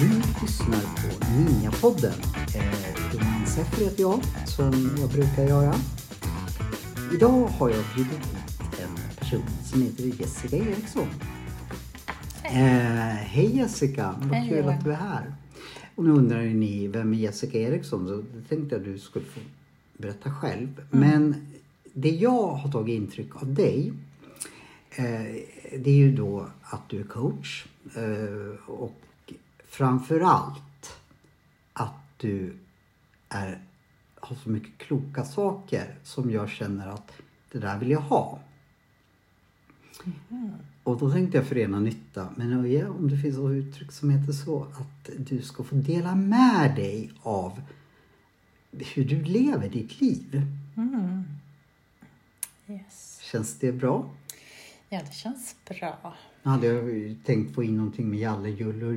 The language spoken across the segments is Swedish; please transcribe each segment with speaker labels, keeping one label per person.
Speaker 1: Ni lyssnar på Johan eh, Seffer heter jag, som jag brukar göra. Idag har jag bjudit hit en person som heter Jessica Eriksson. Eh, hej Jessica, vad
Speaker 2: Hej,
Speaker 1: kul att du är här. Och nu undrar ju ni, vem är Jessica Eriksson? Så det tänkte jag att du skulle få berätta själv.
Speaker 2: Mm.
Speaker 1: Men det jag har tagit intryck av dig eh, det är ju då att du är coach eh, och framförallt att du är, har så mycket kloka saker som jag känner att det där vill jag ha. Och då tänkte jag förena nytta med nöje, om det finns ett uttryck som heter så, att du ska få dela med dig av hur du lever ditt liv.
Speaker 2: Mm. Yes.
Speaker 1: Känns det bra?
Speaker 2: Ja, det känns bra.
Speaker 1: Nu hade jag tänkt få in någonting med Jalle,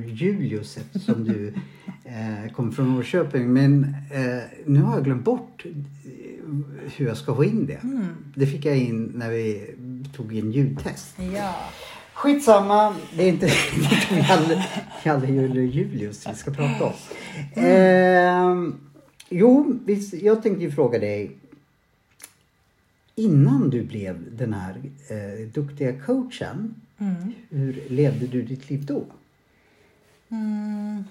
Speaker 1: Julius eftersom du eh, kom från Norrköping. Men eh, nu har jag glömt bort eh, hur jag ska få in det. Det fick jag in när vi tog in ljudtest.
Speaker 2: Ja.
Speaker 1: Skitsamma, det är inte, Jalle, Jalle, Julius vi ska prata om. Eh, jo, jag tänkte ju fråga dig. Innan du blev den här eh, duktiga coachen,
Speaker 2: Mm.
Speaker 1: hur levde du ditt liv då?
Speaker 2: Mm.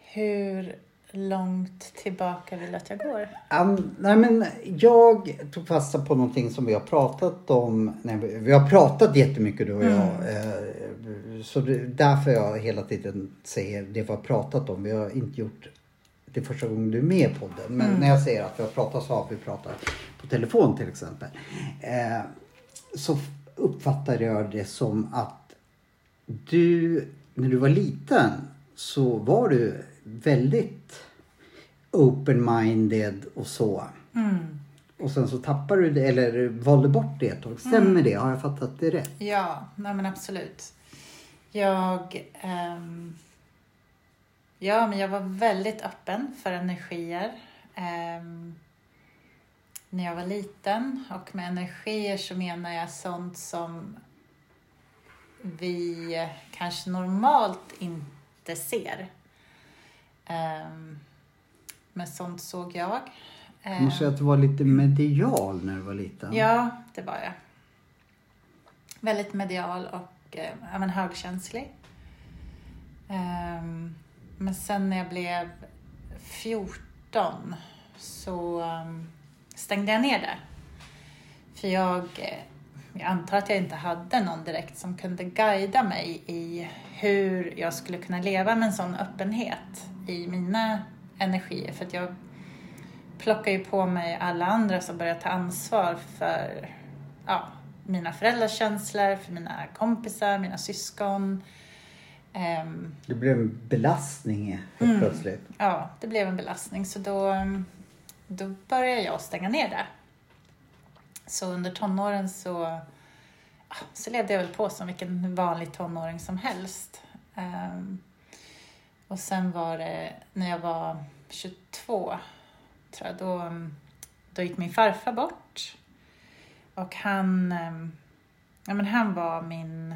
Speaker 2: Hur långt tillbaka vill du att jag går?
Speaker 1: Um, nej men jag tog fasta på någonting som vi har pratat om. Nej, vi- har pratat jättemycket du och jag. Eh, så det, därför jag hela tiden säger det vi har pratat om. Vi har inte gjort det första gången du är med på podden. Men när jag säger att vi har pratat så har vi pratat på telefon till exempel. Eh, så uppfattade jag det som att du, när du var liten så var du väldigt open-minded och så.
Speaker 2: Mm.
Speaker 1: Och sen så tappade du det, eller valde bort det ett tag. Stämmer det? Har jag fattat det rätt?
Speaker 2: Ja, nej men absolut. Jag... ehm, ja, men jag var väldigt öppen för energier. ehm, när jag var liten. Och med energier så menar jag sånt som vi kanske normalt inte ser. Ehm, men sånt såg jag.
Speaker 1: Jag måste säga att du var lite medial när du var liten.
Speaker 2: Ja, det var jag. Väldigt medial och eh, ja, men högkänslig. Ehm, men sen när jag blev 14 så ehm, stängde jag ner det. För jag, eh, jag antar att jag inte hade någon direkt som kunde guida mig i hur jag skulle kunna leva med en sån öppenhet i mina energier. För att jag plockar ju på mig alla andra som börjar ta ansvar för ja, mina föräldrars känslor, för mina kompisar, mina syskon. Ehm,
Speaker 1: Det blev en belastning helt
Speaker 2: Mm.
Speaker 1: plötsligt.
Speaker 2: ja, det blev en belastning så då, då började jag stänga ner det. Så under tonåren så, ah, så levde jag väl på som vilken vanlig tonåring som helst. Ehm, och sen var det när jag var 22, tror jag, då, då gick min farfar bort. Och han, ehm, ja, men han var min,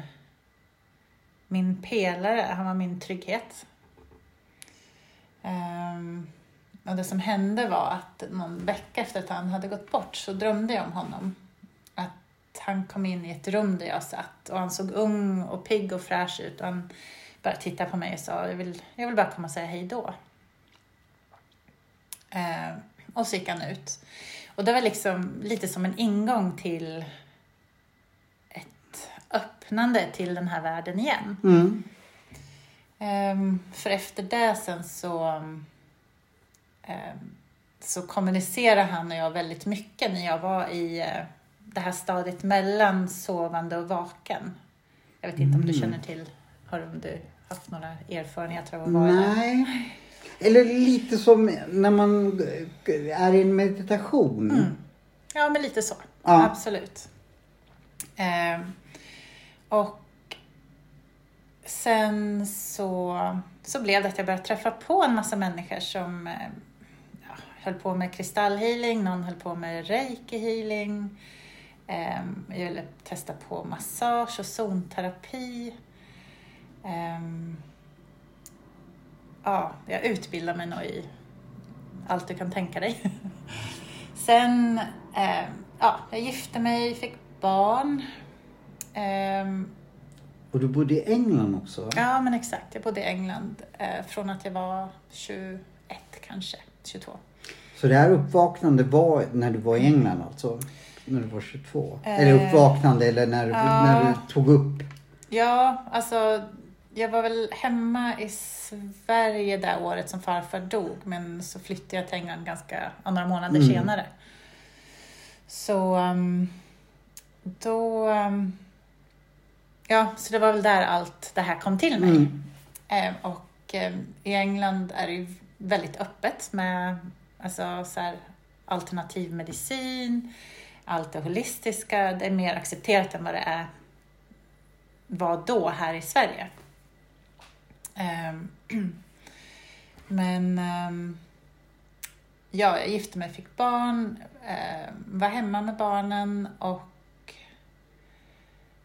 Speaker 2: min pelare, han var min trygghet. Ehm, och det som hände var att någon vecka efter att han hade gått bort så drömde jag om honom. Att han kom in i ett rum där jag satt och han såg ung och pigg och fräsch ut och han bara tittade på mig och sa jag vill, jag vill bara komma och säga hej då. Ehm, och så gick han ut. Och det var liksom lite som en ingång till ett öppnande till den här världen igen.
Speaker 1: Mm.
Speaker 2: Ehm, för efter det sen så, så kommunicerade han och jag väldigt mycket när jag var i eh, det här stadiet mellan sovande och vaken. Jag vet inte om du
Speaker 1: Mm.
Speaker 2: känner till, har du, haft några erfarenheter av att vara där?
Speaker 1: Nej. Eller lite som när man är i en meditation.
Speaker 2: Mm. Ja, men lite så.
Speaker 1: Ja.
Speaker 2: Absolut. Ehm, och sen så, så blev det att jag började träffa på en massa människor som eh, höll på med kristallhealing, någon höll på med reiki healing. Um, jag ville testa på massage och zonterapi. Um, ja, jag utbildade mig nog i allt du kan tänka dig. Sen, um, ja, jag gifte mig, fick barn.
Speaker 1: och du bodde i England också?
Speaker 2: Ja, men exakt. Jag bodde i England eh, från att jag var 21 kanske, 22.
Speaker 1: Så det här uppvaknande var när du var i England alltså? När du var 22? Eh, eller uppvaknande eller när, ja, när du tog upp?
Speaker 2: Ja, alltså jag var väl hemma i Sverige det året som farfar dog men så flyttade jag till England ganska, några månader mm. senare. Så um, då... Um, ja, så det var väl där allt det här kom till mig. Mm. Eh, och eh, i England är det ju väldigt öppet med alltså, så här, alternativ medicin, allt det holistiska. Det är mer accepterat än vad det är var då här i Sverige. Um, men um, ja, jag gifte mig, fick barn, ehm, var hemma med barnen och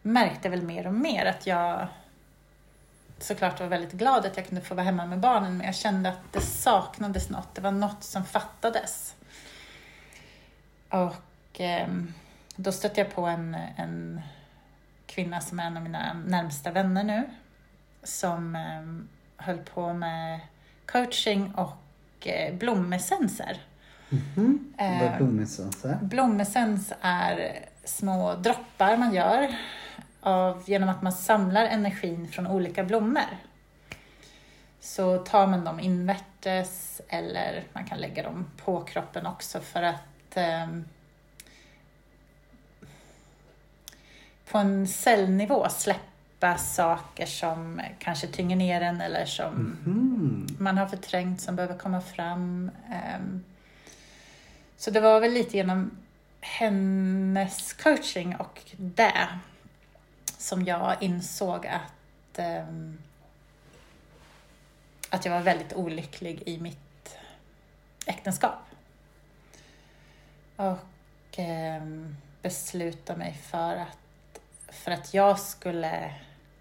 Speaker 2: märkte väl mer och mer att jag såklart var väldigt glad att jag kunde få vara hemma med barnen men jag kände att det saknades något. Det var något som fattades. Och eh, då stötte jag på en, en kvinna som är en av mina närmsta vänner nu som eh, höll på med coaching och eh, blomessenser.
Speaker 1: Mm -hmm. Vad är blomessenser?
Speaker 2: Blomessens är små droppar man gör av, genom att man samlar energin från olika blommor. Så tar man dem invärtes eller man kan lägga dem på kroppen också för att eh, på en cellnivå släppa saker som kanske tynger ner en eller som mm. man har förträngt som behöver komma fram. Um, så det var väl lite genom hennes coaching och det som jag insåg att, um, att jag var väldigt olycklig i mitt äktenskap. Och um, beslutade mig för att för att jag skulle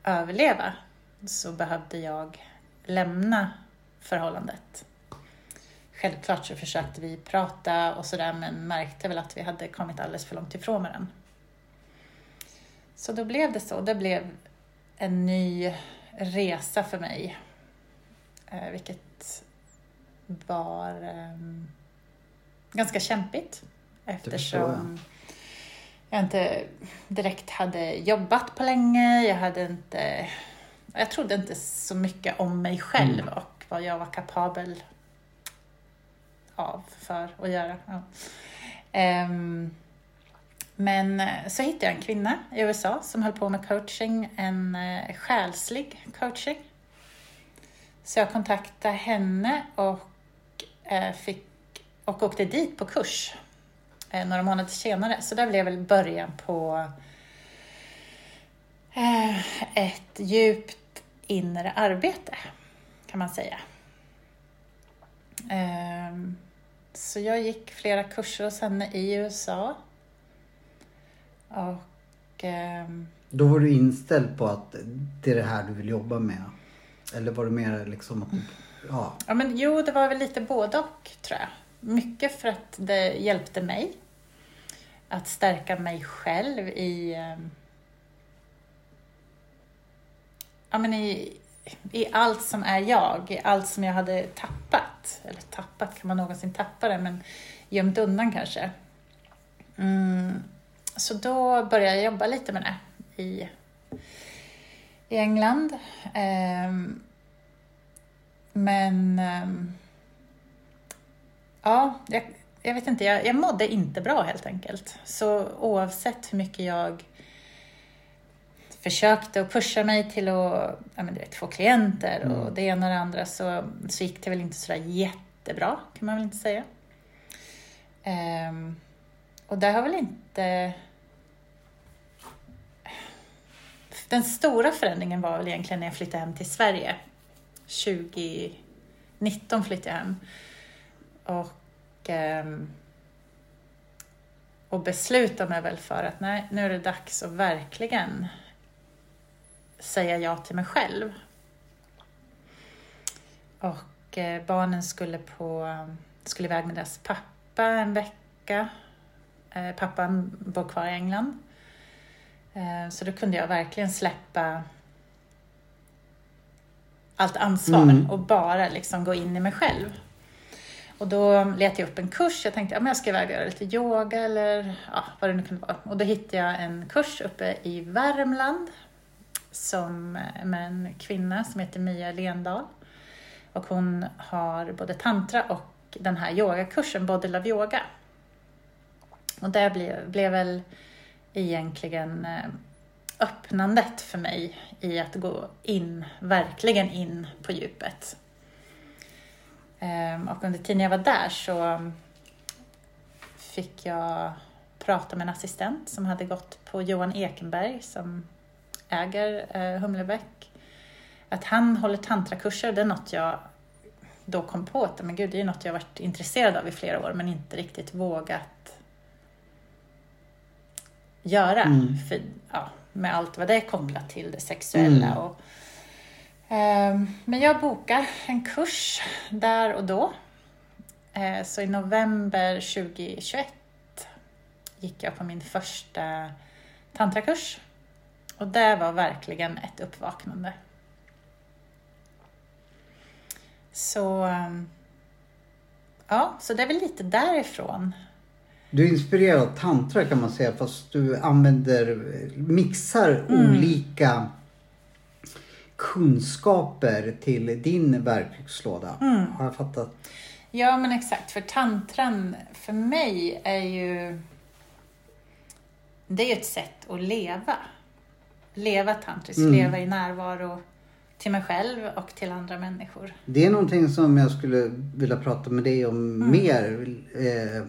Speaker 2: överleva så behövde jag lämna förhållandet. Självklart så försökte vi prata och sådär men märkte väl att vi hade kommit alldeles för långt ifrån varandra. Så då blev det så. Det blev en ny resa för mig. Eh, vilket var eh, ganska kämpigt eftersom jag inte direkt hade jobbat på länge. Jag hade inte... Jag trodde inte så mycket om mig själv mm. och vad jag var kapabel av för att göra. Ja. Um, men eh, så hittade jag en kvinna i USA som höll på med coaching, en eh, själslig coaching. Så jag kontaktade henne och, eh, fick, och åkte dit på kurs några månader senare. Så det blev väl början på ett djupt inre arbete, kan man säga. Ehm, så jag gick flera kurser hos henne i USA. Och... Ehm,
Speaker 1: Då var du inställd på att det är det här du vill jobba med? Eller var det mer liksom att
Speaker 2: Ja. ja men, jo, det var väl lite både och, tror jag. Mycket för att det hjälpte mig att stärka mig själv i, ehm, ja, men i, i allt som är jag, i allt som jag hade tappat. Eller tappat, kan man någonsin tappa det, men gömt undan kanske. Mm, så då började jag jobba lite med det i, i England. Um, men um, ja, jag, jag vet inte, jag, jag mådde inte bra helt enkelt. Så oavsett hur mycket jag försökte att pusha mig till att ja, men du vet, få klienter och mm. det ena och det andra så, så gick det väl inte sådär jättebra, kan man väl inte säga. Um, och det har väl inte den stora förändringen var väl egentligen när jag flyttade hem till Sverige. 2019 flyttade jag hem. Och, ehm, och beslutade mig väl för att nej, nu är det dags att verkligen säga ja till mig själv. Och eh, barnen skulle på skulle iväg med deras pappa en vecka. Eh, pappan bor kvar i England. Eh, så då kunde jag verkligen släppa allt ansvar
Speaker 1: Mm.
Speaker 2: och bara liksom gå in i mig själv. Och då letade jag upp en kurs. Jag tänkte att ja, jag ska iväg och göra lite yoga eller ja, vad det nu kunde vara. Och då hittade jag en kurs uppe i Värmland som, med en kvinna som heter Mia Lendahl. Och hon har både tantra och den här yogakursen, Body Love Yoga. Och det blev, blev väl egentligen eh, öppnandet för mig i att gå in, verkligen in på djupet. Ehm, och under tiden jag var där så fick jag prata med en assistent som hade gått på Johan Ekenberg som äger eh, Humlebäck. Att han håller tantrakurser, det är något jag då kom på att men gud, det är något jag varit intresserad av i flera år men inte riktigt vågat göra.
Speaker 1: Mm.
Speaker 2: För, ja, med allt vad det är kopplat till det sexuella.
Speaker 1: Mm.
Speaker 2: Och, ehm, men jag bokade en kurs där och då. Eh, så i november 2021 gick jag på min första tantrakurs. Och det var verkligen ett uppvaknande. Så, ehm, ja, så det är väl lite därifrån.
Speaker 1: Du är inspirerad av tantra kan man säga fast du använder, mixar
Speaker 2: Mm.
Speaker 1: olika kunskaper till din verktygslåda.
Speaker 2: Mm.
Speaker 1: Har jag fattat?
Speaker 2: Ja, men exakt. För tantran för mig är ju... Det är ju ett sätt att leva. Leva tantriskt,
Speaker 1: Mm.
Speaker 2: leva i närvaro till mig själv och till andra människor.
Speaker 1: Det är någonting som jag skulle vilja prata med dig om
Speaker 2: Mm.
Speaker 1: mer. Eh,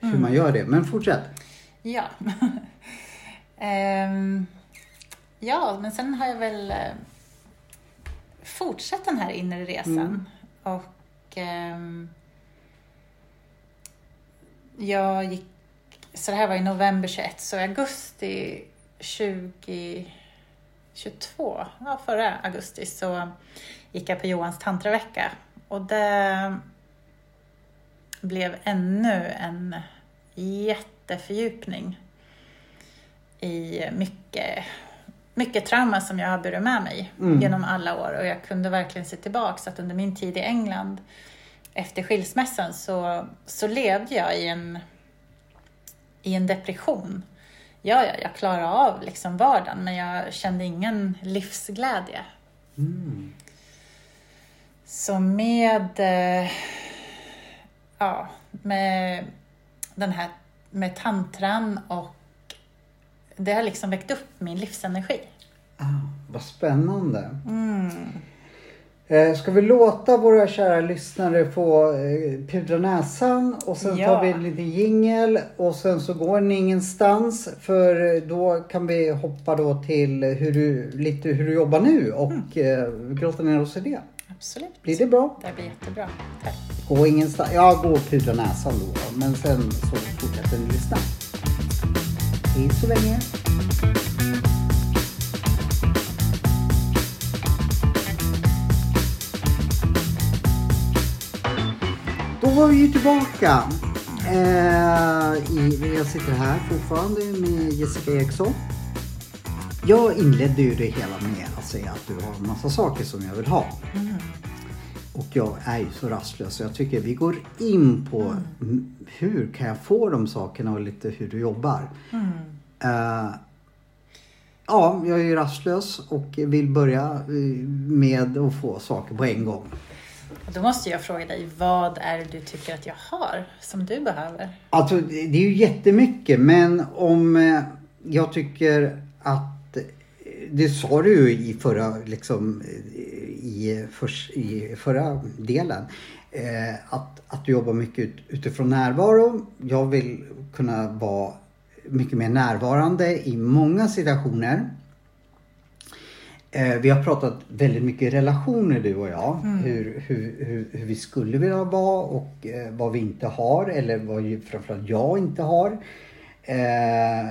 Speaker 1: hur man gör det. Men fortsätt.
Speaker 2: Ja. Ehm, ja, men sen har jag väl eh, fortsatt den här inre resan.
Speaker 1: Mm.
Speaker 2: Och ehm, jag gick, så det här var i november 21, så i augusti 2022, ja förra augusti, så gick jag på Johans tantravecka. Och det blev ännu en jättefördjupning i mycket, mycket trauma som jag har burit med mig
Speaker 1: Mm.
Speaker 2: genom alla år. Och jag kunde verkligen se tillbaks att under min tid i England efter skilsmässan så, så levde jag i en, i en depression. Ja, ja, jag klarade av liksom vardagen men jag kände ingen livsglädje.
Speaker 1: Mm.
Speaker 2: Så med, eh, ja, med den här med tantran och det har liksom väckt upp min livsenergi.
Speaker 1: Ah, vad spännande.
Speaker 2: Mm.
Speaker 1: Eh, ska vi låta våra kära lyssnare få eh, pudra näsan och sen
Speaker 2: Ja.
Speaker 1: tar vi lite jingel och sen så går ni ingenstans för eh, då kan vi hoppa då till hur du, lite hur du jobbar nu och
Speaker 2: Mm.
Speaker 1: grotta ner oss i det.
Speaker 2: Absolut.
Speaker 1: Blir det bra?
Speaker 2: Det blir jättebra. Tack.
Speaker 1: Gå ingenstans. Ja, gå och pudra näsan då. Men sen så fortsätter ni lyssna. Hej så länge. Då var vi ju tillbaka. Eh, i, jag sitter här fortfarande med Jessica Eriksson. Jag inledde ju det hela med att säga att du har en massa saker som jag vill ha. Och jag är ju så rastlös så jag tycker vi går in på m- hur kan jag få de sakerna och lite hur du jobbar. Eh, ja, jag är ju rastlös och vill börja eh, med att få saker på en gång.
Speaker 2: Då måste jag fråga dig, vad är det du tycker att jag har som du behöver?
Speaker 1: Alltså det är ju jättemycket men om eh, jag tycker att det sa du ju i förra, liksom, i, förs, i förra delen. Eh, att, att du jobbar mycket ut, utifrån närvaro. Jag vill kunna vara mycket mer närvarande i många situationer. Eh, vi har pratat väldigt mycket relationer du och jag. Hur, hur, hur, hur vi skulle vilja vara och eh, vad vi inte har eller vad ju framförallt jag inte har. Eh,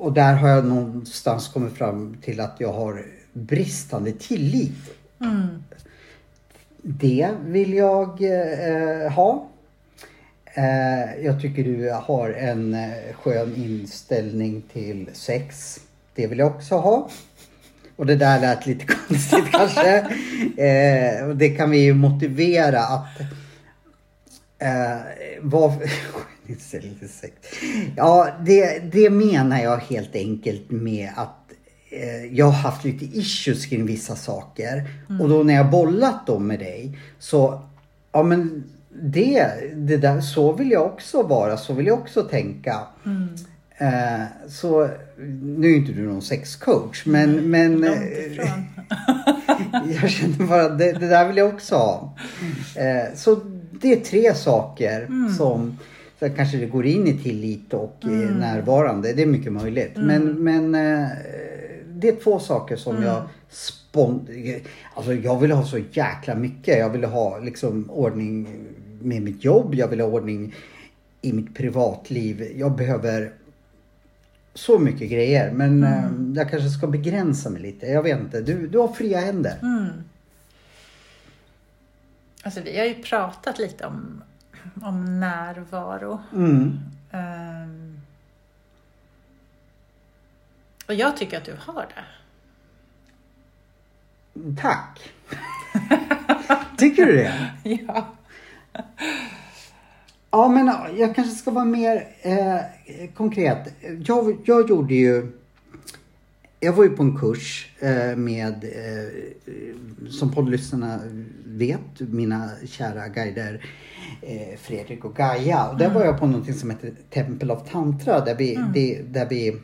Speaker 1: och där har jag någonstans kommit fram till att jag har bristande tillit. Det vill jag eh, ha. Eh, jag tycker du har en eh, skön inställning till sex. Det vill jag också ha. Och det där lät lite konstigt kanske. Eh, och det kan vi ju motivera att eh, vad... Ja, det, det menar jag helt enkelt med att eh, jag har haft lite issues kring vissa saker. Och då när jag bollat dem med dig så, ja men det, det där, så vill jag också vara, så vill jag också tänka. Eh, så nu är inte du någon sexcoach men, men eh, jag känner bara det, det där vill jag också ha. Eh, så det är tre saker som Sen kanske det går in i tillit och är närvarande. Det är mycket möjligt. Men, men eh, det är två saker som jag spont... Alltså jag vill ha så jäkla mycket. Jag vill ha liksom ordning med mitt jobb. Jag vill ha ordning i mitt privatliv. Jag behöver så mycket grejer. Men eh, jag kanske ska begränsa mig lite. Jag vet inte. Du, du har fria händer.
Speaker 2: Alltså vi har ju pratat lite om, om närvaro.
Speaker 1: Mm.
Speaker 2: Ehm, och jag tycker att du har det.
Speaker 1: Tack. Tycker du det?
Speaker 2: Ja.
Speaker 1: Ja, men jag kanske ska vara mer eh, konkret. Jag, jag gjorde ju... Jag var ju på en kurs eh, med, eh, som poddlyssnarna vet, mina kära guider eh, Fredrik och Gaia. Och där var jag på någonting som heter Temple of Tantra där vi, det, där vi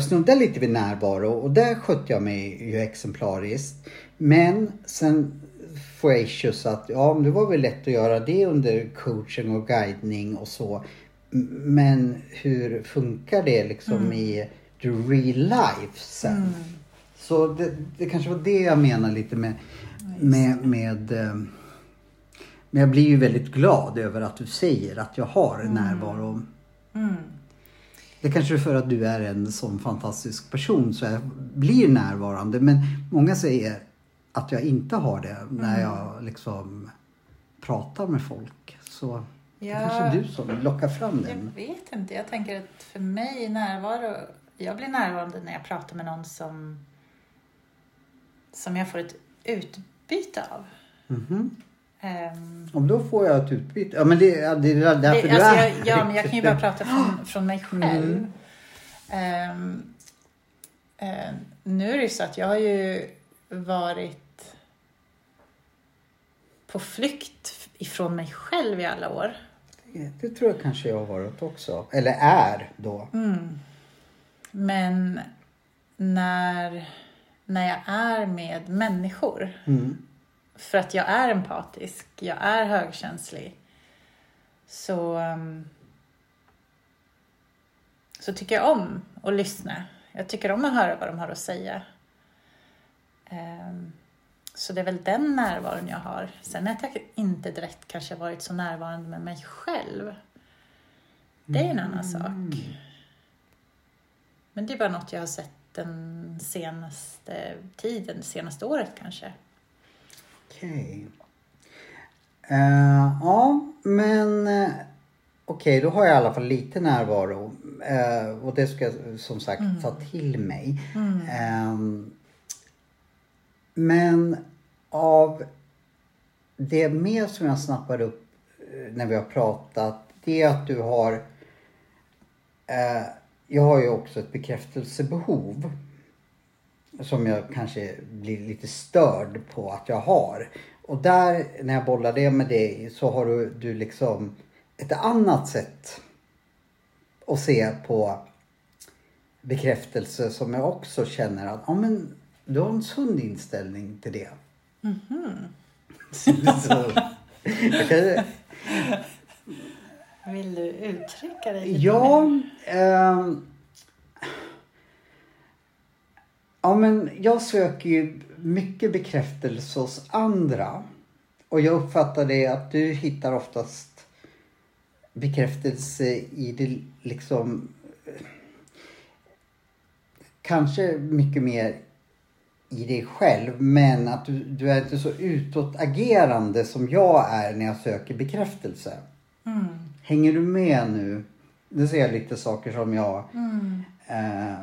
Speaker 1: snuddade lite vid närvaro och där skötte jag mig ju exemplariskt. Men sen får jag issues att ja, det var väl lätt att göra det under coaching och guidning och så. Men hur funkar det liksom i the real life sen? Så det, det kanske var det jag menar lite med, med, med eh, men jag blir ju väldigt glad över att du säger att jag har närvaro. Det kanske är för att du är en sån fantastisk person så jag blir närvarande. Men många säger att jag inte har det när jag liksom pratar med folk. Så det
Speaker 2: Ja.
Speaker 1: kanske är du som lockar fram
Speaker 2: Jag
Speaker 1: den.
Speaker 2: vet inte. Jag tänker att för mig är närvaro... Jag blir närvarande när jag pratar med någon som, som jag får ett utbyte av.
Speaker 1: Mhm.
Speaker 2: Ehm,
Speaker 1: Om då får jag ett utbyte. Ja men det, det är därför
Speaker 2: det,
Speaker 1: du
Speaker 2: alltså
Speaker 1: är
Speaker 2: jag, ja, men jag kan ju bara prata från, från mig själv.
Speaker 1: Mm.
Speaker 2: Ehm, eh, nu är det ju så att jag har ju varit på flykt ifrån mig själv i alla år.
Speaker 1: Det tror jag kanske jag har varit också. Eller är då.
Speaker 2: Men när, när jag är med människor,
Speaker 1: Mm.
Speaker 2: för att jag är empatisk, jag är högkänslig, så, um, så tycker jag om att lyssna. Jag tycker om att höra vad de har att säga. Ehm, så det är väl den närvaron jag har. Sen har jag inte direkt kanske varit så närvarande med mig själv. Det är en annan sak. Men det är bara något jag har sett den senaste tiden, senaste året kanske.
Speaker 1: Okej. Eh, ja, men eh, okej, då har jag i alla fall lite närvaro. Eh, och det ska jag som sagt ta till mig. Ehm, men av det mer som jag snappar upp eh, när vi har pratat, det är att du har eh, jag har ju också ett bekräftelsebehov som jag kanske blir lite störd på att jag har. Och där, när jag bollar det med dig, så har du, du liksom ett annat sätt att se på bekräftelse som jag också känner att ja, men, du har en sund inställning till det. så, så, jag kan,
Speaker 2: Vill du uttrycka dig lite
Speaker 1: Ja, ehm, Ja, men jag söker ju mycket bekräftelse hos andra. Och jag uppfattar det att du hittar oftast bekräftelse i det liksom kanske mycket mer i dig själv men att du, du är inte så utåtagerande som jag är när jag söker bekräftelse.
Speaker 2: Mm.
Speaker 1: Hänger du med nu? Nu ser jag lite saker som jag
Speaker 2: Mm.
Speaker 1: eh,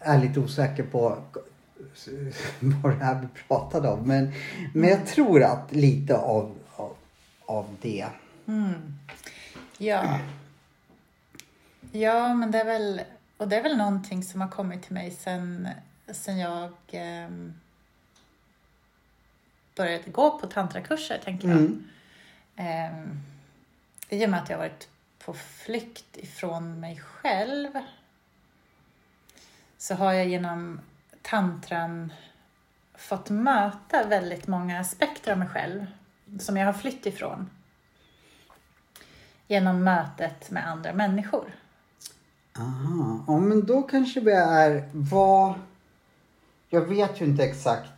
Speaker 1: är lite osäker på vad det här vi pratade om. Men, men jag tror att lite av, av, av det.
Speaker 2: Mm. Ja. Ja, men det är väl, och det är väl någonting som har kommit till mig sen, sen jag ehm, började gå på tantrakurser, tänker jag.
Speaker 1: Mm.
Speaker 2: Ehm, I och med att jag har varit på flykt ifrån mig själv så har jag genom tantran fått möta väldigt många aspekter av mig själv som jag har flytt ifrån genom mötet med andra människor.
Speaker 1: Aha, ja men då kanske vi är vad... Jag vet ju inte exakt.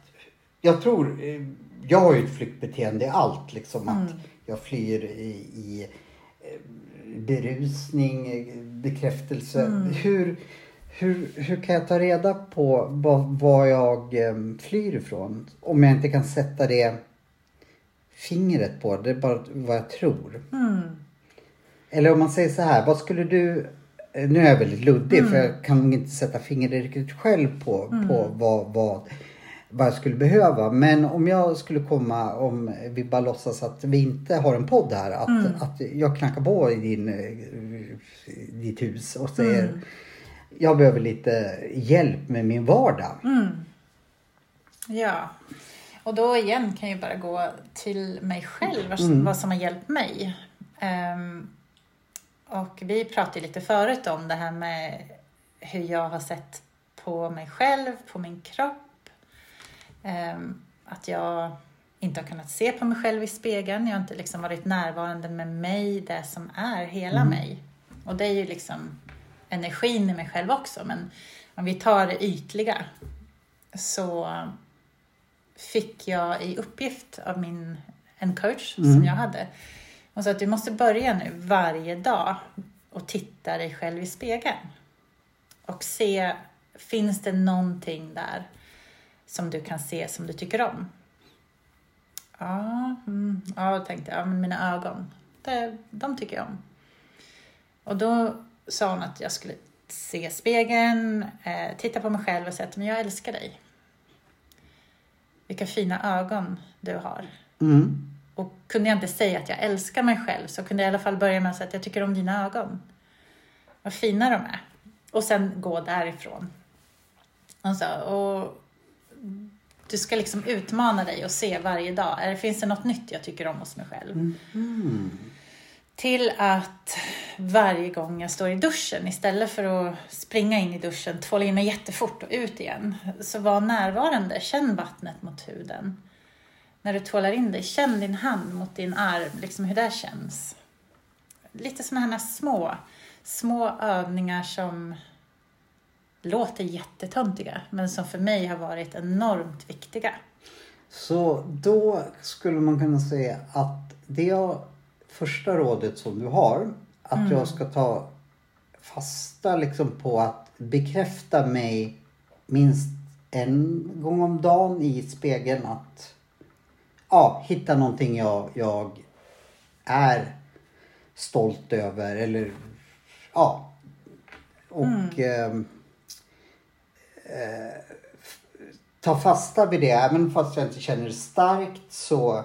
Speaker 1: Jag tror, eh, jag har ju ett flyktbeteende i allt liksom att jag flyr i, i eh, berusning, bekräftelse. Hur, hur, hur kan jag ta reda på vad, vad jag eh, flyr ifrån? Om jag inte kan sätta det fingret på det, är bara vad jag tror.
Speaker 2: Mm.
Speaker 1: Eller om man säger så här, vad skulle du... eh, Nu är jag väldigt luddig för jag kan inte sätta fingret riktigt själv på, på vad, vad, vad jag skulle behöva. Men om jag skulle komma, om vi bara låtsas att vi inte har en podd här. Att, att jag knackar på i din, eh, ditt hus och säger jag behöver lite hjälp med min vardag.
Speaker 2: Ja. Och då igen kan jag bara gå till mig själv, vad, vad som har hjälpt mig. Ehm, och vi pratade lite förut om det här med hur jag har sett på mig själv, på min kropp. Ehm, att jag inte har kunnat se på mig själv i spegeln. Jag har inte liksom varit närvarande med mig, det som är hela mig. Och det är ju liksom energin i mig själv också. Men om vi tar det ytliga så fick jag i uppgift av min, en coach som jag hade. Hon sa att du måste börja nu varje dag och titta dig själv i spegeln. Och se, finns det någonting där som du kan se som du tycker om? Ja, mm, ja tänkte jag, men mina ögon, det, de tycker jag om. Och då sa hon att jag skulle se spegeln, eh, titta på mig själv och säga att men jag älskar dig. Vilka fina ögon du har.
Speaker 1: Mm.
Speaker 2: Och kunde jag inte säga att jag älskar mig själv så kunde jag i alla fall börja med att säga att jag tycker om dina ögon. Vad fina de är. Och sen gå därifrån. Och, så, och du ska liksom utmana dig och se varje dag. Är, finns det något nytt jag tycker om hos mig själv? Till att varje gång jag står i duschen, istället för att springa in i duschen, tvåla in mig jättefort och ut igen, så var närvarande. Känn vattnet mot huden. När du tvålar in dig, känn din hand mot din arm, liksom hur det känns. Lite sådana här små, små övningar som låter jättetöntiga, men som för mig har varit enormt viktiga.
Speaker 1: Så då skulle man kunna säga att det första rådet som du har, att jag ska ta fasta liksom på att bekräfta mig minst en gång om dagen i spegeln att ja, hitta någonting jag, jag är stolt över eller ja. Och ehm, eh, ta fasta vid det. Även fast jag inte känner det starkt så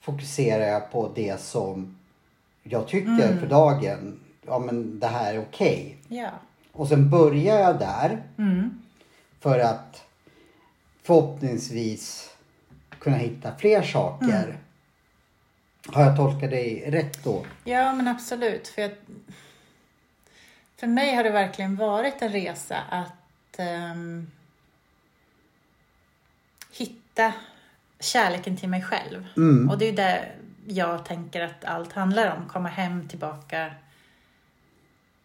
Speaker 1: fokuserar jag på det som jag tycker för dagen. Ja men det här är okej.
Speaker 2: Ja.
Speaker 1: Och sen börjar jag där
Speaker 2: Mm.
Speaker 1: för att förhoppningsvis kunna hitta fler saker. Har jag tolkat dig rätt då?
Speaker 2: Ja, men absolut. För, jag, för mig har det verkligen varit en resa att ehm, hitta kärleken till mig själv.
Speaker 1: Mm.
Speaker 2: Och det är ju det jag tänker att allt handlar om. Komma hem, tillbaka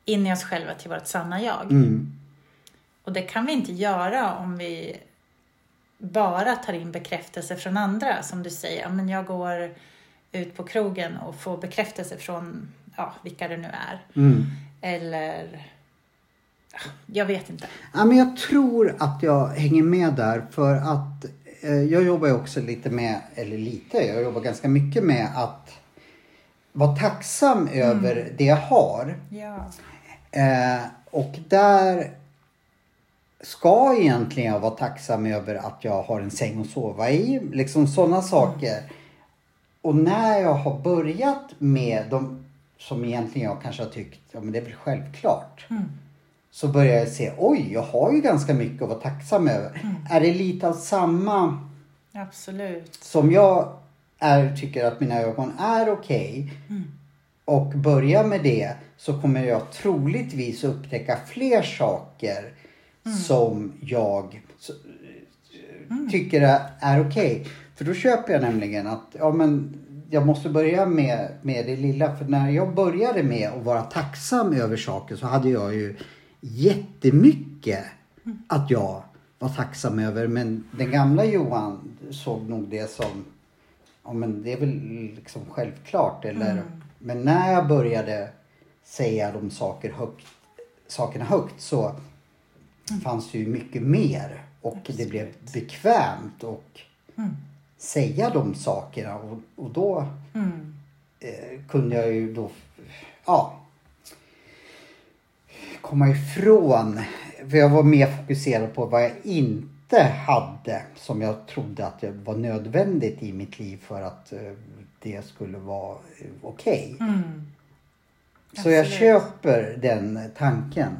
Speaker 2: in i oss själva till vårt sanna jag.
Speaker 1: Mm.
Speaker 2: Och det kan vi inte göra om vi bara tar in bekräftelse från andra. Som du säger, ja, men jag går ut på krogen och får bekräftelse från ja, vilka det nu är.
Speaker 1: Mm.
Speaker 2: Eller, ja, jag vet inte.
Speaker 1: Ja, men jag tror att jag hänger med där för att eh, jag jobbar också lite med, eller lite, jag jobbar ganska mycket med att vara tacksam över det jag har.
Speaker 2: Ja.
Speaker 1: Eh, och där ska egentligen jag vara tacksam över att jag har en säng att sova i. Liksom sådana saker. Och när jag har börjat med de som egentligen jag kanske har tyckt, ja men det är väl självklart. Så börjar jag se, oj jag har ju ganska mycket att vara tacksam över. Är det lite av samma
Speaker 2: Absolut.
Speaker 1: som jag är, tycker att mina ögon är okej och börjar med det så kommer jag troligtvis upptäcka fler saker som jag så, tycker är, är okej. För då köper jag nämligen att ja, men jag måste börja med, med det lilla. För när jag började med att vara tacksam över saker så hade jag ju jättemycket att jag var tacksam över. Men den gamla Johan såg nog det som Ja men det är väl liksom självklart eller Men när jag började säga de saker högt, sakerna högt så fanns ju mycket mer och det blev bekvämt och säga de sakerna och, och då
Speaker 2: Mm.
Speaker 1: eh, kunde jag ju då ja komma ifrån för jag var mer fokuserad på vad jag inte hade som jag trodde att det var nödvändigt i mitt liv för att eh, det skulle vara eh, okej.
Speaker 2: Mm.
Speaker 1: Så jag
Speaker 2: Absolut.
Speaker 1: köper den tanken.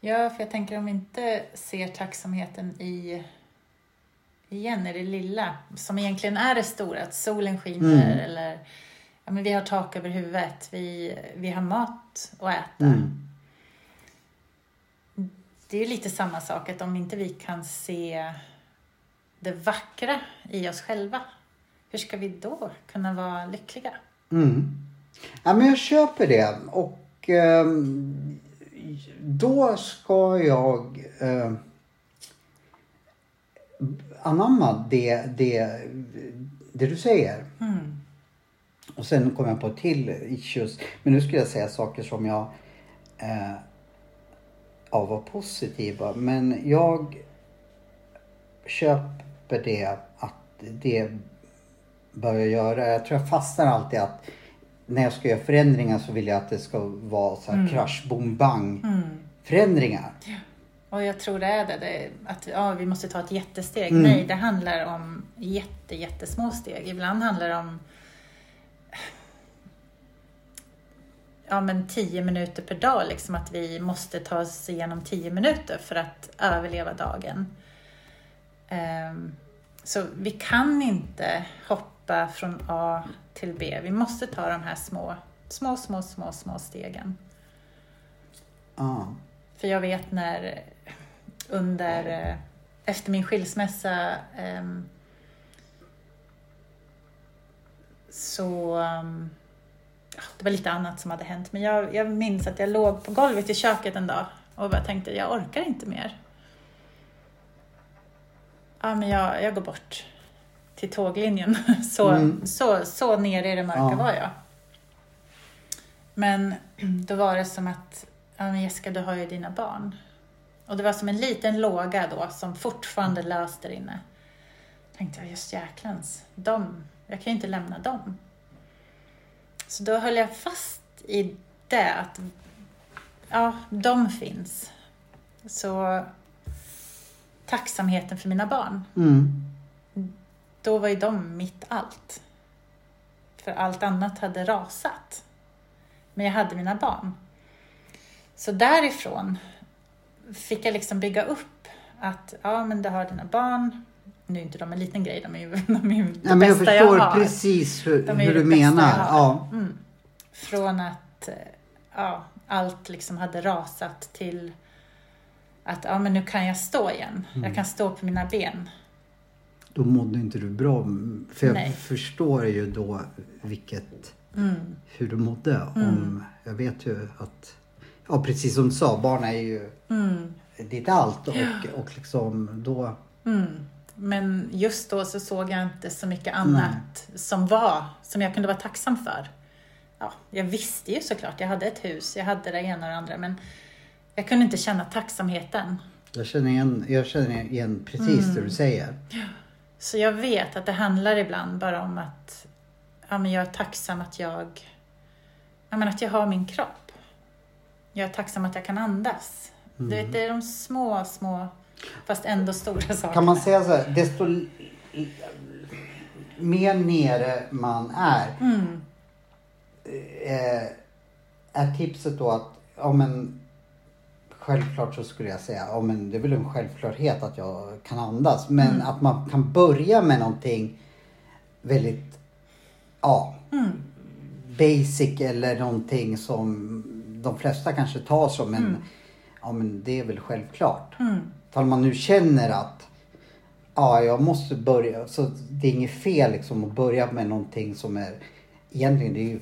Speaker 2: Ja, för jag tänker om vi inte ser tacksamheten i igen i det lilla som egentligen är det stora, att solen skiner
Speaker 1: Mm.
Speaker 2: eller ja, men vi har tak över huvudet, vi, vi har mat att äta.
Speaker 1: Mm.
Speaker 2: Det är ju lite samma sak att om inte vi kan se det vackra i oss själva, hur ska vi då kunna vara lyckliga?
Speaker 1: Mm. Ja, men jag köper det. Och ehm, då ska jag eh, anamma det, det, det du säger.
Speaker 2: Mm.
Speaker 1: Och sen kommer jag på till issues. Men nu skulle jag säga saker som jag eh, ja, var positiva. Men jag köper det att det bör jag göra. Jag tror jag fastnar alltid att när jag ska göra förändringar så vill jag att det ska vara så här krasch, boom, bang
Speaker 2: Mm.
Speaker 1: förändringar.
Speaker 2: Och jag tror det är det, det att ja, vi måste ta ett jättesteg.
Speaker 1: Mm.
Speaker 2: Nej, det handlar om jätte, jättesmå steg. Ibland handlar det om ja, men tio minuter per dag, liksom att vi måste ta oss igenom tio minuter för att överleva dagen. Ehm, så vi kan inte hoppa från A till B. Vi måste ta de här små, små, små, små, små stegen.
Speaker 1: Ja.
Speaker 2: För jag vet när under, eh, efter min skilsmässa ehm, så, ja, det var lite annat som hade hänt. Men jag, jag minns att jag låg på golvet i köket en dag och bara tänkte, jag orkar inte mer. Ja, men jag, jag går bort till tåglinjen. Så,
Speaker 1: Mm.
Speaker 2: så, så nere i det mörka
Speaker 1: Ja.
Speaker 2: var jag. Men då var det som att, ja men Jessica du har ju dina barn. Och det var som en liten låga då som fortfarande lös där inne. Tänkte jag, just jäklans, de, jag kan ju inte lämna dem. Så då höll jag fast i det att, ja, de finns. Så tacksamheten för mina barn,
Speaker 1: Mm.
Speaker 2: Då var ju de mitt allt. För allt annat hade rasat. Men jag hade mina barn. Så därifrån fick jag liksom bygga upp att ja, men du har dina barn. Nu är inte de en liten grej, de är ju, de är ju det
Speaker 1: Ja, men jag
Speaker 2: bästa
Speaker 1: förstår
Speaker 2: jag har.
Speaker 1: precis hur,
Speaker 2: De
Speaker 1: hur du menar.
Speaker 2: jag.
Speaker 1: Ja.
Speaker 2: Mm. Från att eh, ja, allt liksom hade rasat till att ja, men nu kan jag stå igen.
Speaker 1: Mm.
Speaker 2: Jag kan stå på mina ben.
Speaker 1: Då mådde inte du bra. För jag
Speaker 2: Nej.
Speaker 1: förstår ju då vilket,
Speaker 2: Mm.
Speaker 1: hur du mådde. Om, jag vet ju att, ja precis som du sa, barn är ju
Speaker 2: Mm.
Speaker 1: ditt allt och, och liksom då...
Speaker 2: Mm. Men just då så såg jag inte så mycket annat som var, som jag kunde vara tacksam för. Ja, jag visste ju såklart, jag hade ett hus, jag hade det ena och det andra, men jag kunde inte känna tacksamheten.
Speaker 1: Jag känner igen, jag känner igen precis
Speaker 2: Mm.
Speaker 1: det du säger.
Speaker 2: Så jag vet att det handlar ibland bara om att ja, men jag är tacksam att jag, ja, men att jag har min kropp. Jag är tacksam att jag kan andas. Du vet, det är de små, små, fast ändå stora sakerna.
Speaker 1: Kan man säga så här, desto mer nere man är,
Speaker 2: Mm,
Speaker 1: eh, är tipset då att, ja men självklart så skulle jag säga, ja men det är väl en självklarhet att jag kan andas. Men
Speaker 2: Mm.
Speaker 1: att man kan börja med någonting väldigt, ja,
Speaker 2: mm,
Speaker 1: basic eller någonting som de flesta kanske tar som en,
Speaker 2: Mm.
Speaker 1: ja men det är väl självklart.
Speaker 2: mm,
Speaker 1: Ifall man nu känner att ja, jag måste börja. Så det är inget fel liksom att börja med någonting som är egentligen det är ju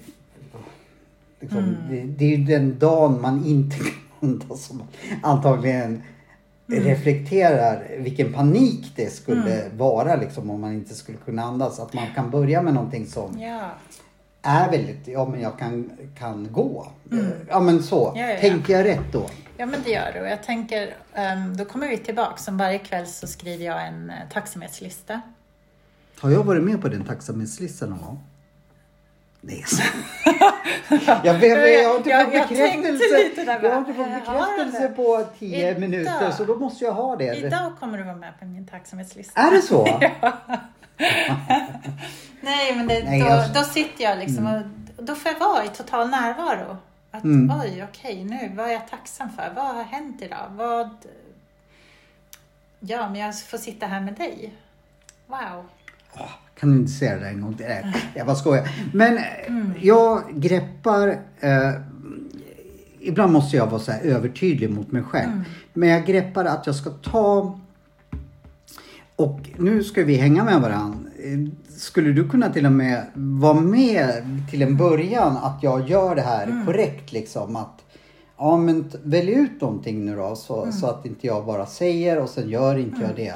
Speaker 1: liksom,
Speaker 2: Mm.
Speaker 1: det, det är ju den dagen man inte andas som antagligen
Speaker 2: Mm.
Speaker 1: reflekterar vilken panik det skulle vara liksom om man inte skulle kunna andas. Att man kan börja med någonting som
Speaker 2: ja.
Speaker 1: är väldigt, ja men jag kan, kan gå. Ja men så.
Speaker 2: Mm. Ja, ja, ja.
Speaker 1: Tänker jag rätt då?
Speaker 2: ja, men det gör det. Och jag tänker, ehm, då kommer vi tillbaka. Som varje kväll så skriver jag en eh, tacksamhetslista.
Speaker 1: Har jag varit med på den tacksamhetslistan någon gång? Så- jag, vet, jag har inte
Speaker 2: Jag-
Speaker 1: fått
Speaker 2: jag
Speaker 1: bekräftelse.
Speaker 2: där
Speaker 1: Jag har inte fått
Speaker 2: jag
Speaker 1: bekräftelse
Speaker 2: det.
Speaker 1: på 10
Speaker 2: Idag.
Speaker 1: minuter så då måste jag ha det.
Speaker 2: Idag kommer du vara med på min tacksamhetslista.
Speaker 1: Är det så?
Speaker 2: Nej, men det,
Speaker 1: Nej,
Speaker 2: då,
Speaker 1: jag-
Speaker 2: då sitter jag liksom och då får jag vara i total närvaro. Att
Speaker 1: Mm.
Speaker 2: oj, okej, nu, vad är jag tacksam för? Vad har hänt idag? Vad... Ja, men jag får sitta här med dig. Wow.
Speaker 1: Kan du inte säga det en gång till? Nej, jag bara skojar. Men eh, jag greppar... Eh, ibland måste jag vara så här övertydlig mot mig själv. Men jag greppar att jag ska ta... Och nu ska vi hänga med varandra. Eh, Skulle du kunna till och med vara med till en början att jag gör det här korrekt liksom? Att Ja men välj ut någonting nu då så, så att inte jag bara säger och sen gör inte jag det.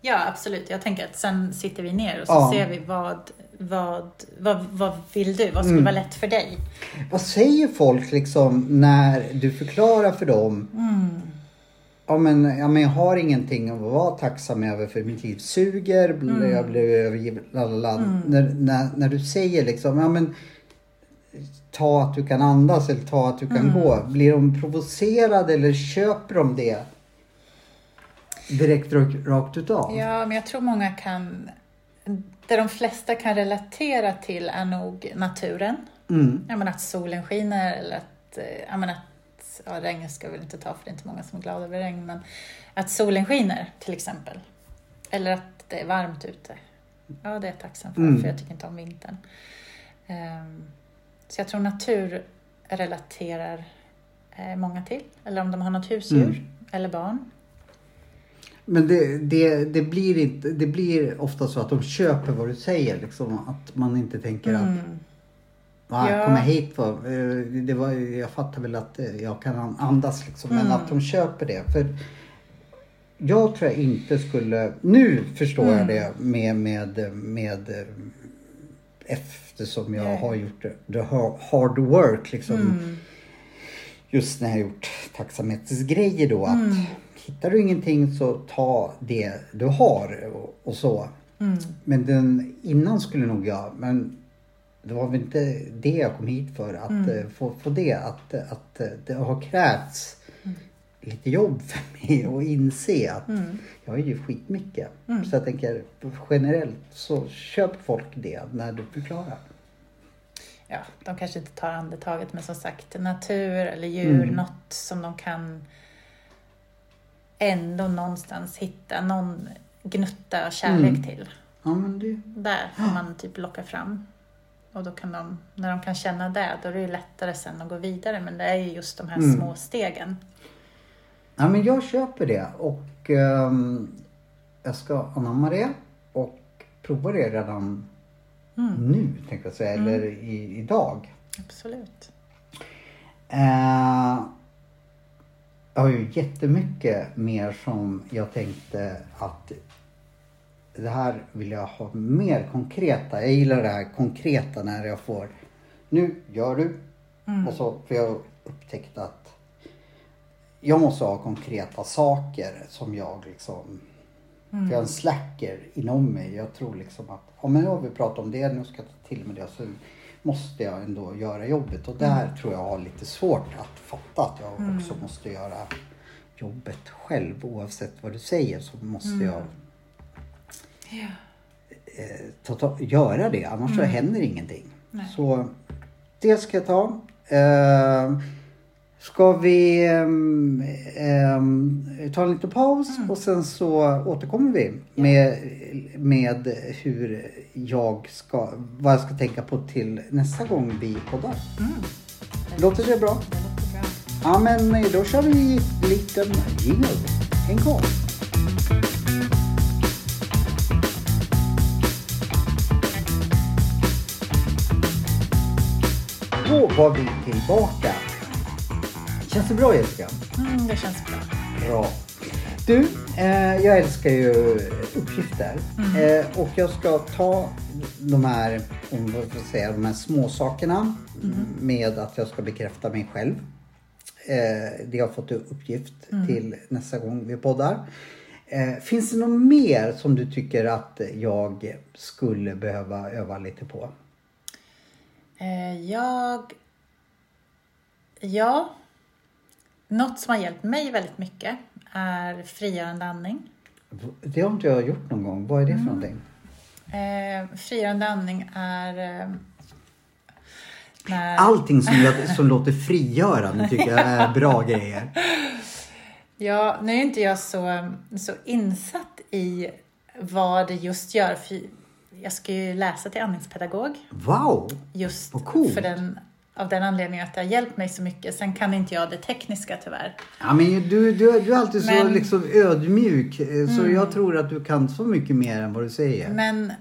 Speaker 2: Ja, absolut. Jag tänker att sen sitter vi ner och så
Speaker 1: Ja.
Speaker 2: ser vi vad, vad, vad, vad vill du? Vad skulle
Speaker 1: Mm.
Speaker 2: vara lätt för dig?
Speaker 1: Vad säger folk liksom när du förklarar för dem? Ja men, ja men jag har ingenting att vara tacksam över för mitt liv suger, bl- jag blev övergiven, lalala. När, när, när du säger liksom, ja men ta att du kan andas eller ta att du kan gå. Blir de provocerade eller köper de det? Direkt rakt, utav?
Speaker 2: Ja, men jag tror många kan... Det de flesta kan relatera till är nog naturen.
Speaker 1: Mm.
Speaker 2: Ja, men att solen skiner eller att, eh, ja, men att ja, regn ska vi väl inte ta för det är inte många som är glada över regn, men att solen skiner till exempel. Eller att det är varmt ute. Ja, det är jag tacksam för,
Speaker 1: Mm.
Speaker 2: för jag tycker inte om vintern. Ehm, så jag tror natur relaterar eh, många till. Eller om de har något husdjur
Speaker 1: Mm.
Speaker 2: eller barn.
Speaker 1: Men det, det, det, blir inte, det blir ofta så att de köper vad du säger. Liksom, att man inte tänker att
Speaker 2: Mm.
Speaker 1: Va,
Speaker 2: Ja.
Speaker 1: kom jag hit för? Eh, Det var, jag fattar väl att eh, jag kan andas liksom. Men
Speaker 2: Mm.
Speaker 1: att de köper det. För jag tror jag inte skulle... Nu förstår
Speaker 2: Mm.
Speaker 1: jag det med, med, med eh, eftersom jag
Speaker 2: Ja.
Speaker 1: har gjort the ha- hard work liksom.
Speaker 2: Mm.
Speaker 1: Just när jag har gjort tacksamhetsgrejer då. Att
Speaker 2: Mm.
Speaker 1: Hittar du ingenting så ta det du har och, och så.
Speaker 2: Mm.
Speaker 1: Men den innan skulle nog jag, men det var väl inte det jag kom hit för. Att
Speaker 2: Mm.
Speaker 1: eh, få, få det, att, att eh, det har krävts
Speaker 2: Mm.
Speaker 1: lite jobb för mig att inse att
Speaker 2: Mm.
Speaker 1: jag är ju skitmycket.
Speaker 2: Mm.
Speaker 1: Så jag tänker generellt så köper folk det när du förklarar.
Speaker 2: ja, de kanske inte tar andetaget, men som sagt, natur eller djur,
Speaker 1: Mm.
Speaker 2: något som de kan ändå någonstans hitta någon gnutta kärlek
Speaker 1: Mm.
Speaker 2: till.
Speaker 1: Ja men det,
Speaker 2: Där får man typ locka fram. Och då kan de, när de kan känna det, då är det ju lättare sen att gå vidare. Men det är ju just de här
Speaker 1: Mm.
Speaker 2: små stegen.
Speaker 1: ja men jag köper det och ehm, jag ska anamma det och prova det redan
Speaker 2: Mm.
Speaker 1: nu tänkte jag säga, eller i, idag.
Speaker 2: Absolut.
Speaker 1: Eh, Jag har ju jättemycket mer som jag tänkte att det här vill jag ha mer konkreta. Jag gillar det här konkreta när jag får nu gör du. Och så, för jag upptäckt att jag måste ha konkreta saker som jag liksom För jag har en slacker inom mig. Jag tror liksom att, ja men nu har vi pratat om det, nu ska jag ta till mig det. Så måste jag ändå göra jobbet. Och där tror jag har lite svårt att fatta att jag också måste göra jobbet själv. Oavsett vad du säger så måste jag
Speaker 2: Ja.
Speaker 1: eh, ta, ta, göra det. Annars så händer ingenting.
Speaker 2: Nej.
Speaker 1: Så det ska jag ta. Eh, ska vi ehm, ehm, ta en liten paus och sen så återkommer vi med, med hur jag ska, vad jag ska tänka på till nästa gång vi poddar. Låter det bra?
Speaker 2: Det låter bra.
Speaker 1: Ja men då kör vi en liten jingle. En gång. Då var vi tillbaka. Känns det bra Jessica?
Speaker 2: Mm, det känns bra.
Speaker 1: Bra. Du, eh, jag älskar ju uppgifter. Eh, och jag ska ta de här, om jag säga, de här små sakerna med att jag ska bekräfta mig själv. Eh, det har jag fått uppgift till nästa gång vi poddar. Eh, finns det något mer som du tycker att jag skulle behöva öva lite på?
Speaker 2: Eh, jag... Ja. Något som har hjälpt mig väldigt mycket är frigörande andning.
Speaker 1: Det har inte jag gjort någon gång. Vad är det för någonting?
Speaker 2: Eh, frigörande andning är... Eh, när...
Speaker 1: Allting som, jag, som låter frigörande tycker jag är bra grejer.
Speaker 2: Ja, nu är inte jag så, så insatt i vad det just gör. För jag ska ju läsa till andningspedagog.
Speaker 1: Wow!
Speaker 2: Just
Speaker 1: Vad coolt.
Speaker 2: för den, av den anledningen att det har hjälpt mig så mycket. Sen kan inte jag det tekniska tyvärr.
Speaker 1: Ja, men du, du, du är alltid så
Speaker 2: Men-
Speaker 1: liksom ödmjuk eh, så jag tror att du kan så mycket mer än vad du säger.
Speaker 2: Men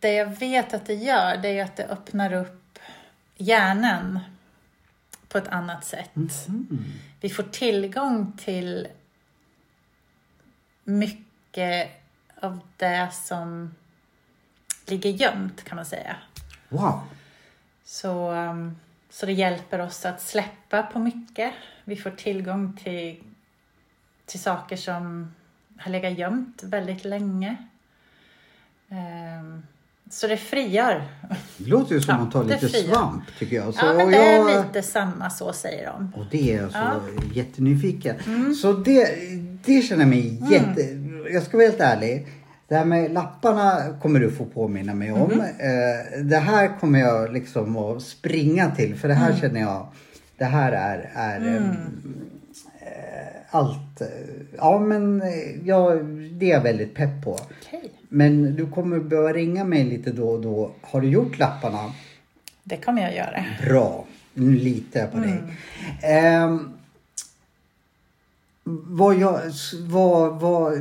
Speaker 2: det jag vet att det gör, det är att det öppnar upp hjärnan på ett annat sätt. Vi får tillgång till mycket av det som ligger gömt kan man säga.
Speaker 1: Wow!
Speaker 2: Så, um, så det hjälper oss att släppa på mycket. Vi får tillgång till, till saker som har legat gömt väldigt länge. Ehm, så det frigör.
Speaker 1: Det låter ju som
Speaker 2: Ja,
Speaker 1: att ta
Speaker 2: det
Speaker 1: lite svamp tycker jag. Så
Speaker 2: ja, men det
Speaker 1: jag,
Speaker 2: är lite samma så säger de.
Speaker 1: Och det är jag så
Speaker 2: Ja. Mm.
Speaker 1: jättenyfiken. Så det, det känner jag mig jätte... Jag ska vara helt ärlig. Det här med lapparna kommer du få påminna mig om. Eh, det här kommer jag liksom att springa till. För det här
Speaker 2: Mm.
Speaker 1: känner jag, det här är, är eh, eh, allt. eh, Ja men eh, ja, det är jag väldigt pepp på.
Speaker 2: Okej,
Speaker 1: Men du kommer behöva ringa mig lite då och då. Har du gjort lapparna?
Speaker 2: det kommer jag göra.
Speaker 1: Bra. Nu litar jag på dig.
Speaker 2: Mm.
Speaker 1: Vad jag... Vad, vad,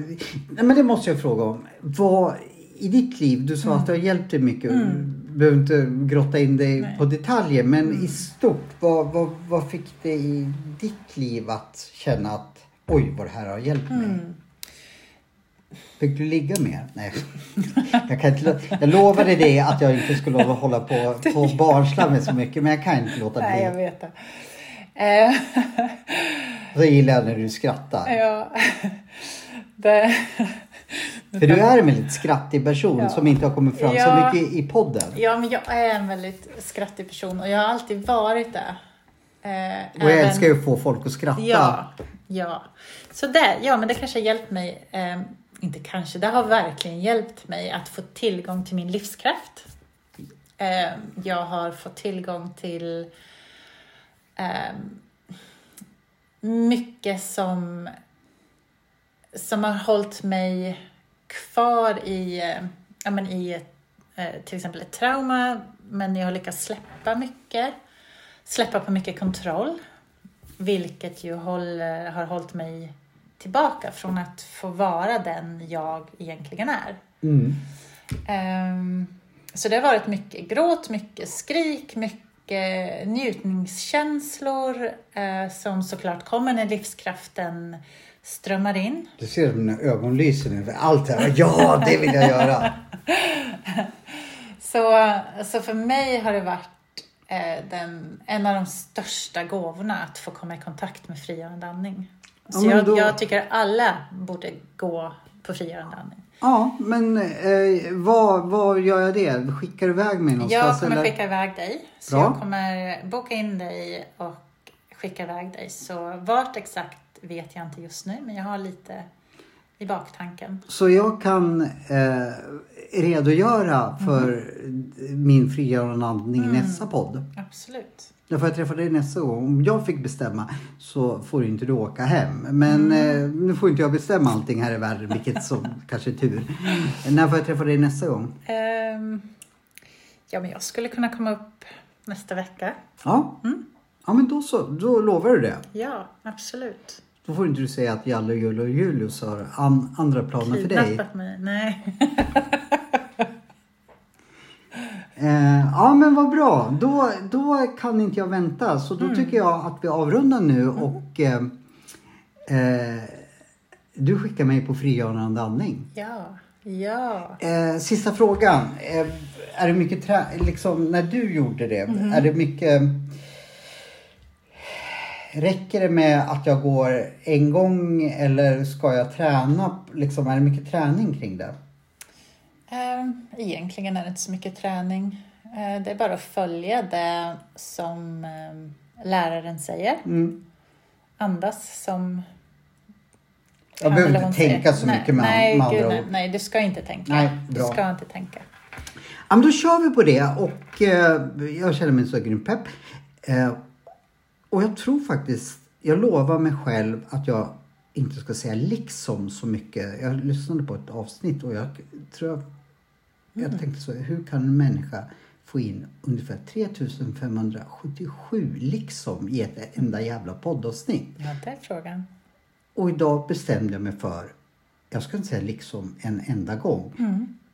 Speaker 1: nej men det måste jag fråga om. Vad i ditt liv, du sa
Speaker 2: Mm.
Speaker 1: att det har hjälpt dig mycket. Du behöver inte grotta in dig
Speaker 2: Nej.
Speaker 1: på detaljer. Men i stort, vad, vad, vad fick dig i ditt liv att känna att oj vad det här har hjälpt mig?
Speaker 2: Mm.
Speaker 1: Fick du ligga mer? Nej. Jag, kan inte, jag lovade dig att jag inte skulle hålla på, på barnslammet så mycket men jag kan inte låta bli.
Speaker 2: Nej, jag vet det. Eh,
Speaker 1: Så gillar jag när du skrattar.
Speaker 2: ja, det,
Speaker 1: För du är en väldigt skrattig person
Speaker 2: Ja.
Speaker 1: som inte har kommit fram
Speaker 2: Ja.
Speaker 1: så mycket i podden.
Speaker 2: ja, men jag är en väldigt skrattig person och jag har alltid varit det. Eh,
Speaker 1: Och jag
Speaker 2: även-
Speaker 1: älskar ju att få folk att skratta.
Speaker 2: Ja, ja. Så det, ja, men det kanske har hjälpt mig, eh, inte kanske, det har verkligen hjälpt mig att få tillgång till min livskraft. Eh, jag har fått tillgång till eh, mycket som, som har hållit mig kvar i, ja, men i eh, till exempel ett trauma, men jag har lyckats släppa mycket. Släppa på mycket kontroll. Vilket ju håller, har hållit mig tillbaka från att få vara den jag egentligen är.
Speaker 1: Mm.
Speaker 2: Ehm, så det har varit mycket gråt, mycket skrik, mycket eh, njutningskänslor eh, som såklart kommer när livskraften strömmar in.
Speaker 1: Du ser mina ögon lyser nu. Allt här. Ja, det vill jag göra.
Speaker 2: Så, så för mig har det varit eh, den, en av de största gåvorna att få komma i kontakt med frigörande andning. Så
Speaker 1: Ja, men
Speaker 2: jag,
Speaker 1: då-
Speaker 2: jag tycker alla borde gå på frigörande andning.
Speaker 1: Ja, men eh, vad, vad gör jag det? Skickar du iväg mig någonstans?
Speaker 2: Jag kommer
Speaker 1: eller?
Speaker 2: skicka iväg dig. Så
Speaker 1: Bra.
Speaker 2: jag kommer boka in dig och skicka iväg dig. Så vart exakt vet jag inte just nu, men jag har lite i baktanken.
Speaker 1: Så jag kan eh, redogöra för min frigörande i nästa podd.
Speaker 2: Absolut.
Speaker 1: Därför jag träffar dig nästa gång. Om jag fick bestämma så får inte du åka hem. Men eh, nu får inte jag bestämma allting här i världen, vilket som kanske är tur. När får jag träffa dig nästa gång?
Speaker 2: Ehm, ja, men jag skulle kunna komma upp nästa vecka.
Speaker 1: Ja, ja men då så. Då lovar du det.
Speaker 2: Ja, absolut.
Speaker 1: Då får inte du säga att Jalle, Julle och Julius har an, andra planer för dig.
Speaker 2: Kidnappat mig. Nej.
Speaker 1: Eh, ja men vad bra. Då, då kan inte jag vänta. Så då tycker jag att vi avrundar nu och eh, eh, du skickar mig på frigörande andning.
Speaker 2: Ja, ja.
Speaker 1: Eh, sista frågan. Eh, är det mycket. Liksom när du gjorde det, är det mycket... Räcker det med att jag går en gång eller ska jag träna? Liksom, är det mycket träning kring det?
Speaker 2: Ehm, egentligen är det inte så mycket träning. Eh, det är bara att följa det som ehm, läraren säger.
Speaker 1: Mm.
Speaker 2: Andas som
Speaker 1: Jag
Speaker 2: han
Speaker 1: behöver inte tänka så
Speaker 2: nej,
Speaker 1: mycket med,
Speaker 2: nej,
Speaker 1: med
Speaker 2: gud,
Speaker 1: andra
Speaker 2: nej,
Speaker 1: ord.
Speaker 2: nej, du ska inte tänka.
Speaker 1: Nej,
Speaker 2: du
Speaker 1: bra.
Speaker 2: ska inte tänka.
Speaker 1: Ja, men då kör vi på det och eh, jag känner mig så grymt pepp. Eh, och jag tror faktiskt, jag lovar mig själv att jag inte ska säga liksom så mycket. Jag lyssnade på ett avsnitt och jag tror jag, jag tänkte så, hur kan en människa få in ungefär 3577 liksom i ett enda jävla poddavsnitt?
Speaker 2: Ja, det är frågan.
Speaker 1: Och idag bestämde jag mig för, jag ska inte säga liksom en enda gång.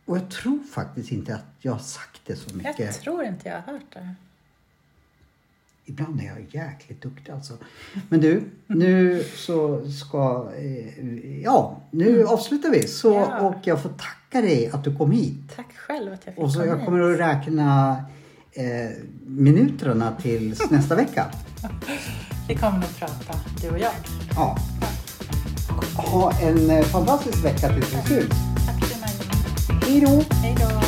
Speaker 1: Och jag tror faktiskt inte att jag har sagt det så mycket.
Speaker 2: Jag tror inte jag har hört det.
Speaker 1: Ibland är jag jäkligt duktig alltså. Men du, nu så ska... Eh, ja, nu avslutar vi. Så,
Speaker 2: Ja.
Speaker 1: Och jag får tacka dig att du kom hit.
Speaker 2: Tack själv att jag fick
Speaker 1: Och så
Speaker 2: komma
Speaker 1: jag
Speaker 2: hit.
Speaker 1: kommer att räkna eh, minuterna tills nästa vecka.
Speaker 2: Vi kommer nog prata, du och jag.
Speaker 1: Ja. Ha en eh, fantastisk vecka tills vi syns.
Speaker 2: Tack för mig.
Speaker 1: Hej då!
Speaker 2: Hej då!